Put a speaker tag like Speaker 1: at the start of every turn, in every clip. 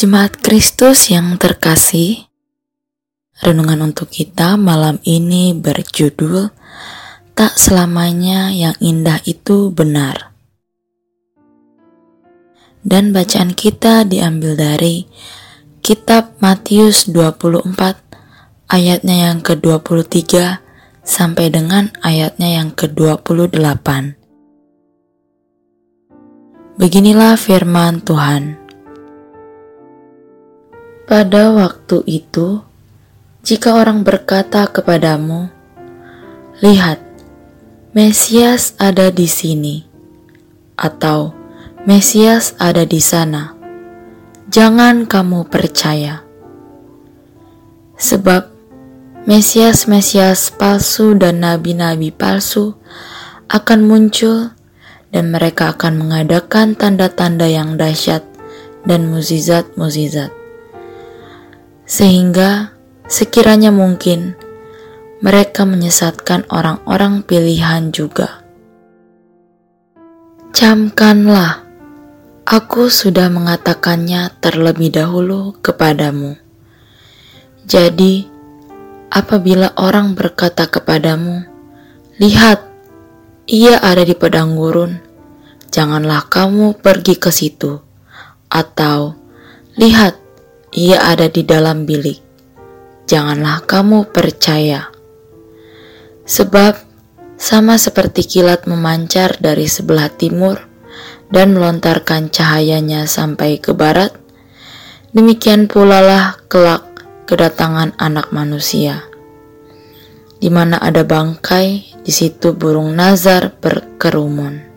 Speaker 1: Jemaat Kristus yang terkasih, renungan untuk kita malam ini berjudul Tak selamanya yang indah itu benar. Dan bacaan kita diambil dari kitab Matius 24 ayatnya yang ke-23 sampai dengan ayatnya yang ke-28. Beginilah firman Tuhan. Pada waktu itu, jika orang berkata kepadamu, "Lihat, Mesias ada di sini," atau "Mesias ada di sana," jangan kamu percaya, sebab Mesias-Mesias palsu dan nabi-nabi palsu akan muncul dan mereka akan mengadakan tanda-tanda yang dahsyat dan muzizat-muzizat. Sehingga sekiranya mungkin mereka menyesatkan orang-orang pilihan juga. Camkanlah, aku sudah mengatakannya terlebih dahulu kepadamu. Jadi, apabila orang berkata kepadamu, "Lihat, ia ada di padang gurun, janganlah kamu pergi ke situ, atau lihat, ia ada di dalam bilik, janganlah kamu percaya. Sebab sama seperti kilat memancar dari sebelah timur dan melontarkan cahayanya sampai ke barat, demikian pula lah kelak kedatangan anak manusia. Di mana ada bangkai, di situ burung nazar berkerumun.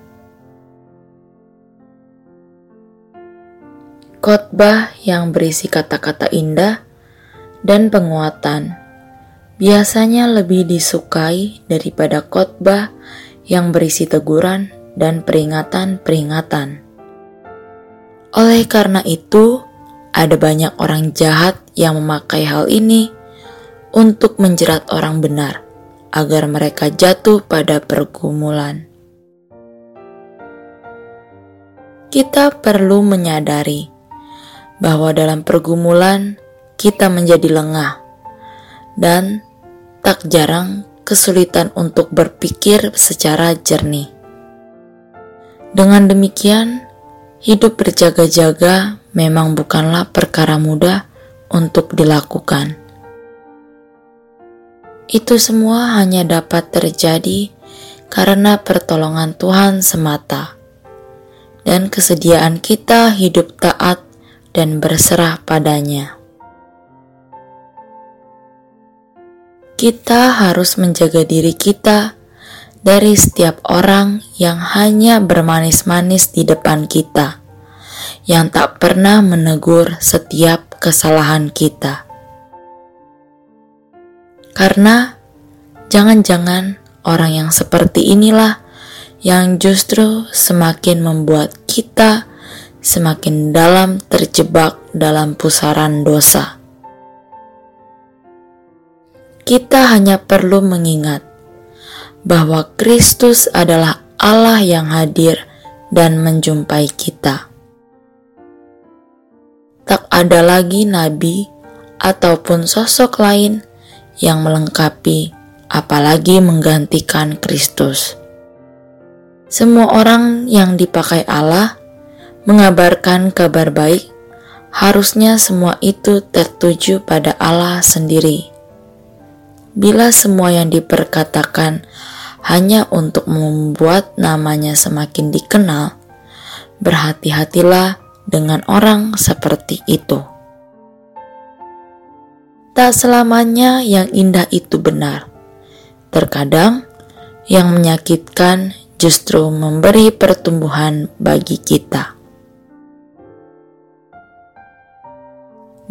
Speaker 1: Khotbah yang berisi kata-kata indah dan penguatan biasanya lebih disukai daripada khotbah yang berisi teguran dan peringatan-peringatan. Oleh karena itu, ada banyak orang jahat yang memakai hal ini untuk menjerat orang benar agar mereka jatuh pada pergumulan. Kita perlu menyadari bahwa dalam pergumulan kita menjadi lengah dan tak jarang kesulitan untuk berpikir secara jernih. Dengan demikian, hidup berjaga-jaga memang bukanlah perkara mudah untuk dilakukan. Itu semua hanya dapat terjadi karena pertolongan Tuhan semata dan kesediaan kita hidup taat dan berserah padanya. Kita harus menjaga diri kita dari setiap orang yang hanya bermanis-manis di depan kita, yang tak pernah menegur setiap kesalahan kita. Karena jangan-jangan orang yang seperti inilah yang justru semakin membuat kita semakin dalam terjebak dalam pusaran dosa. Kita hanya perlu mengingat bahwa Kristus adalah Allah yang hadir dan menjumpai kita. Tak ada lagi nabi ataupun sosok lain yang melengkapi, apalagi menggantikan Kristus. Semua orang yang dipakai Allah mengabarkan kabar baik, harusnya semua itu tertuju pada Allah sendiri. Bila semua yang diperkatakan hanya untuk membuat namanya semakin dikenal, berhati-hatilah dengan orang seperti itu. Tak selamanya yang indah itu benar. Terkadang yang menyakitkan justru memberi pertumbuhan bagi kita.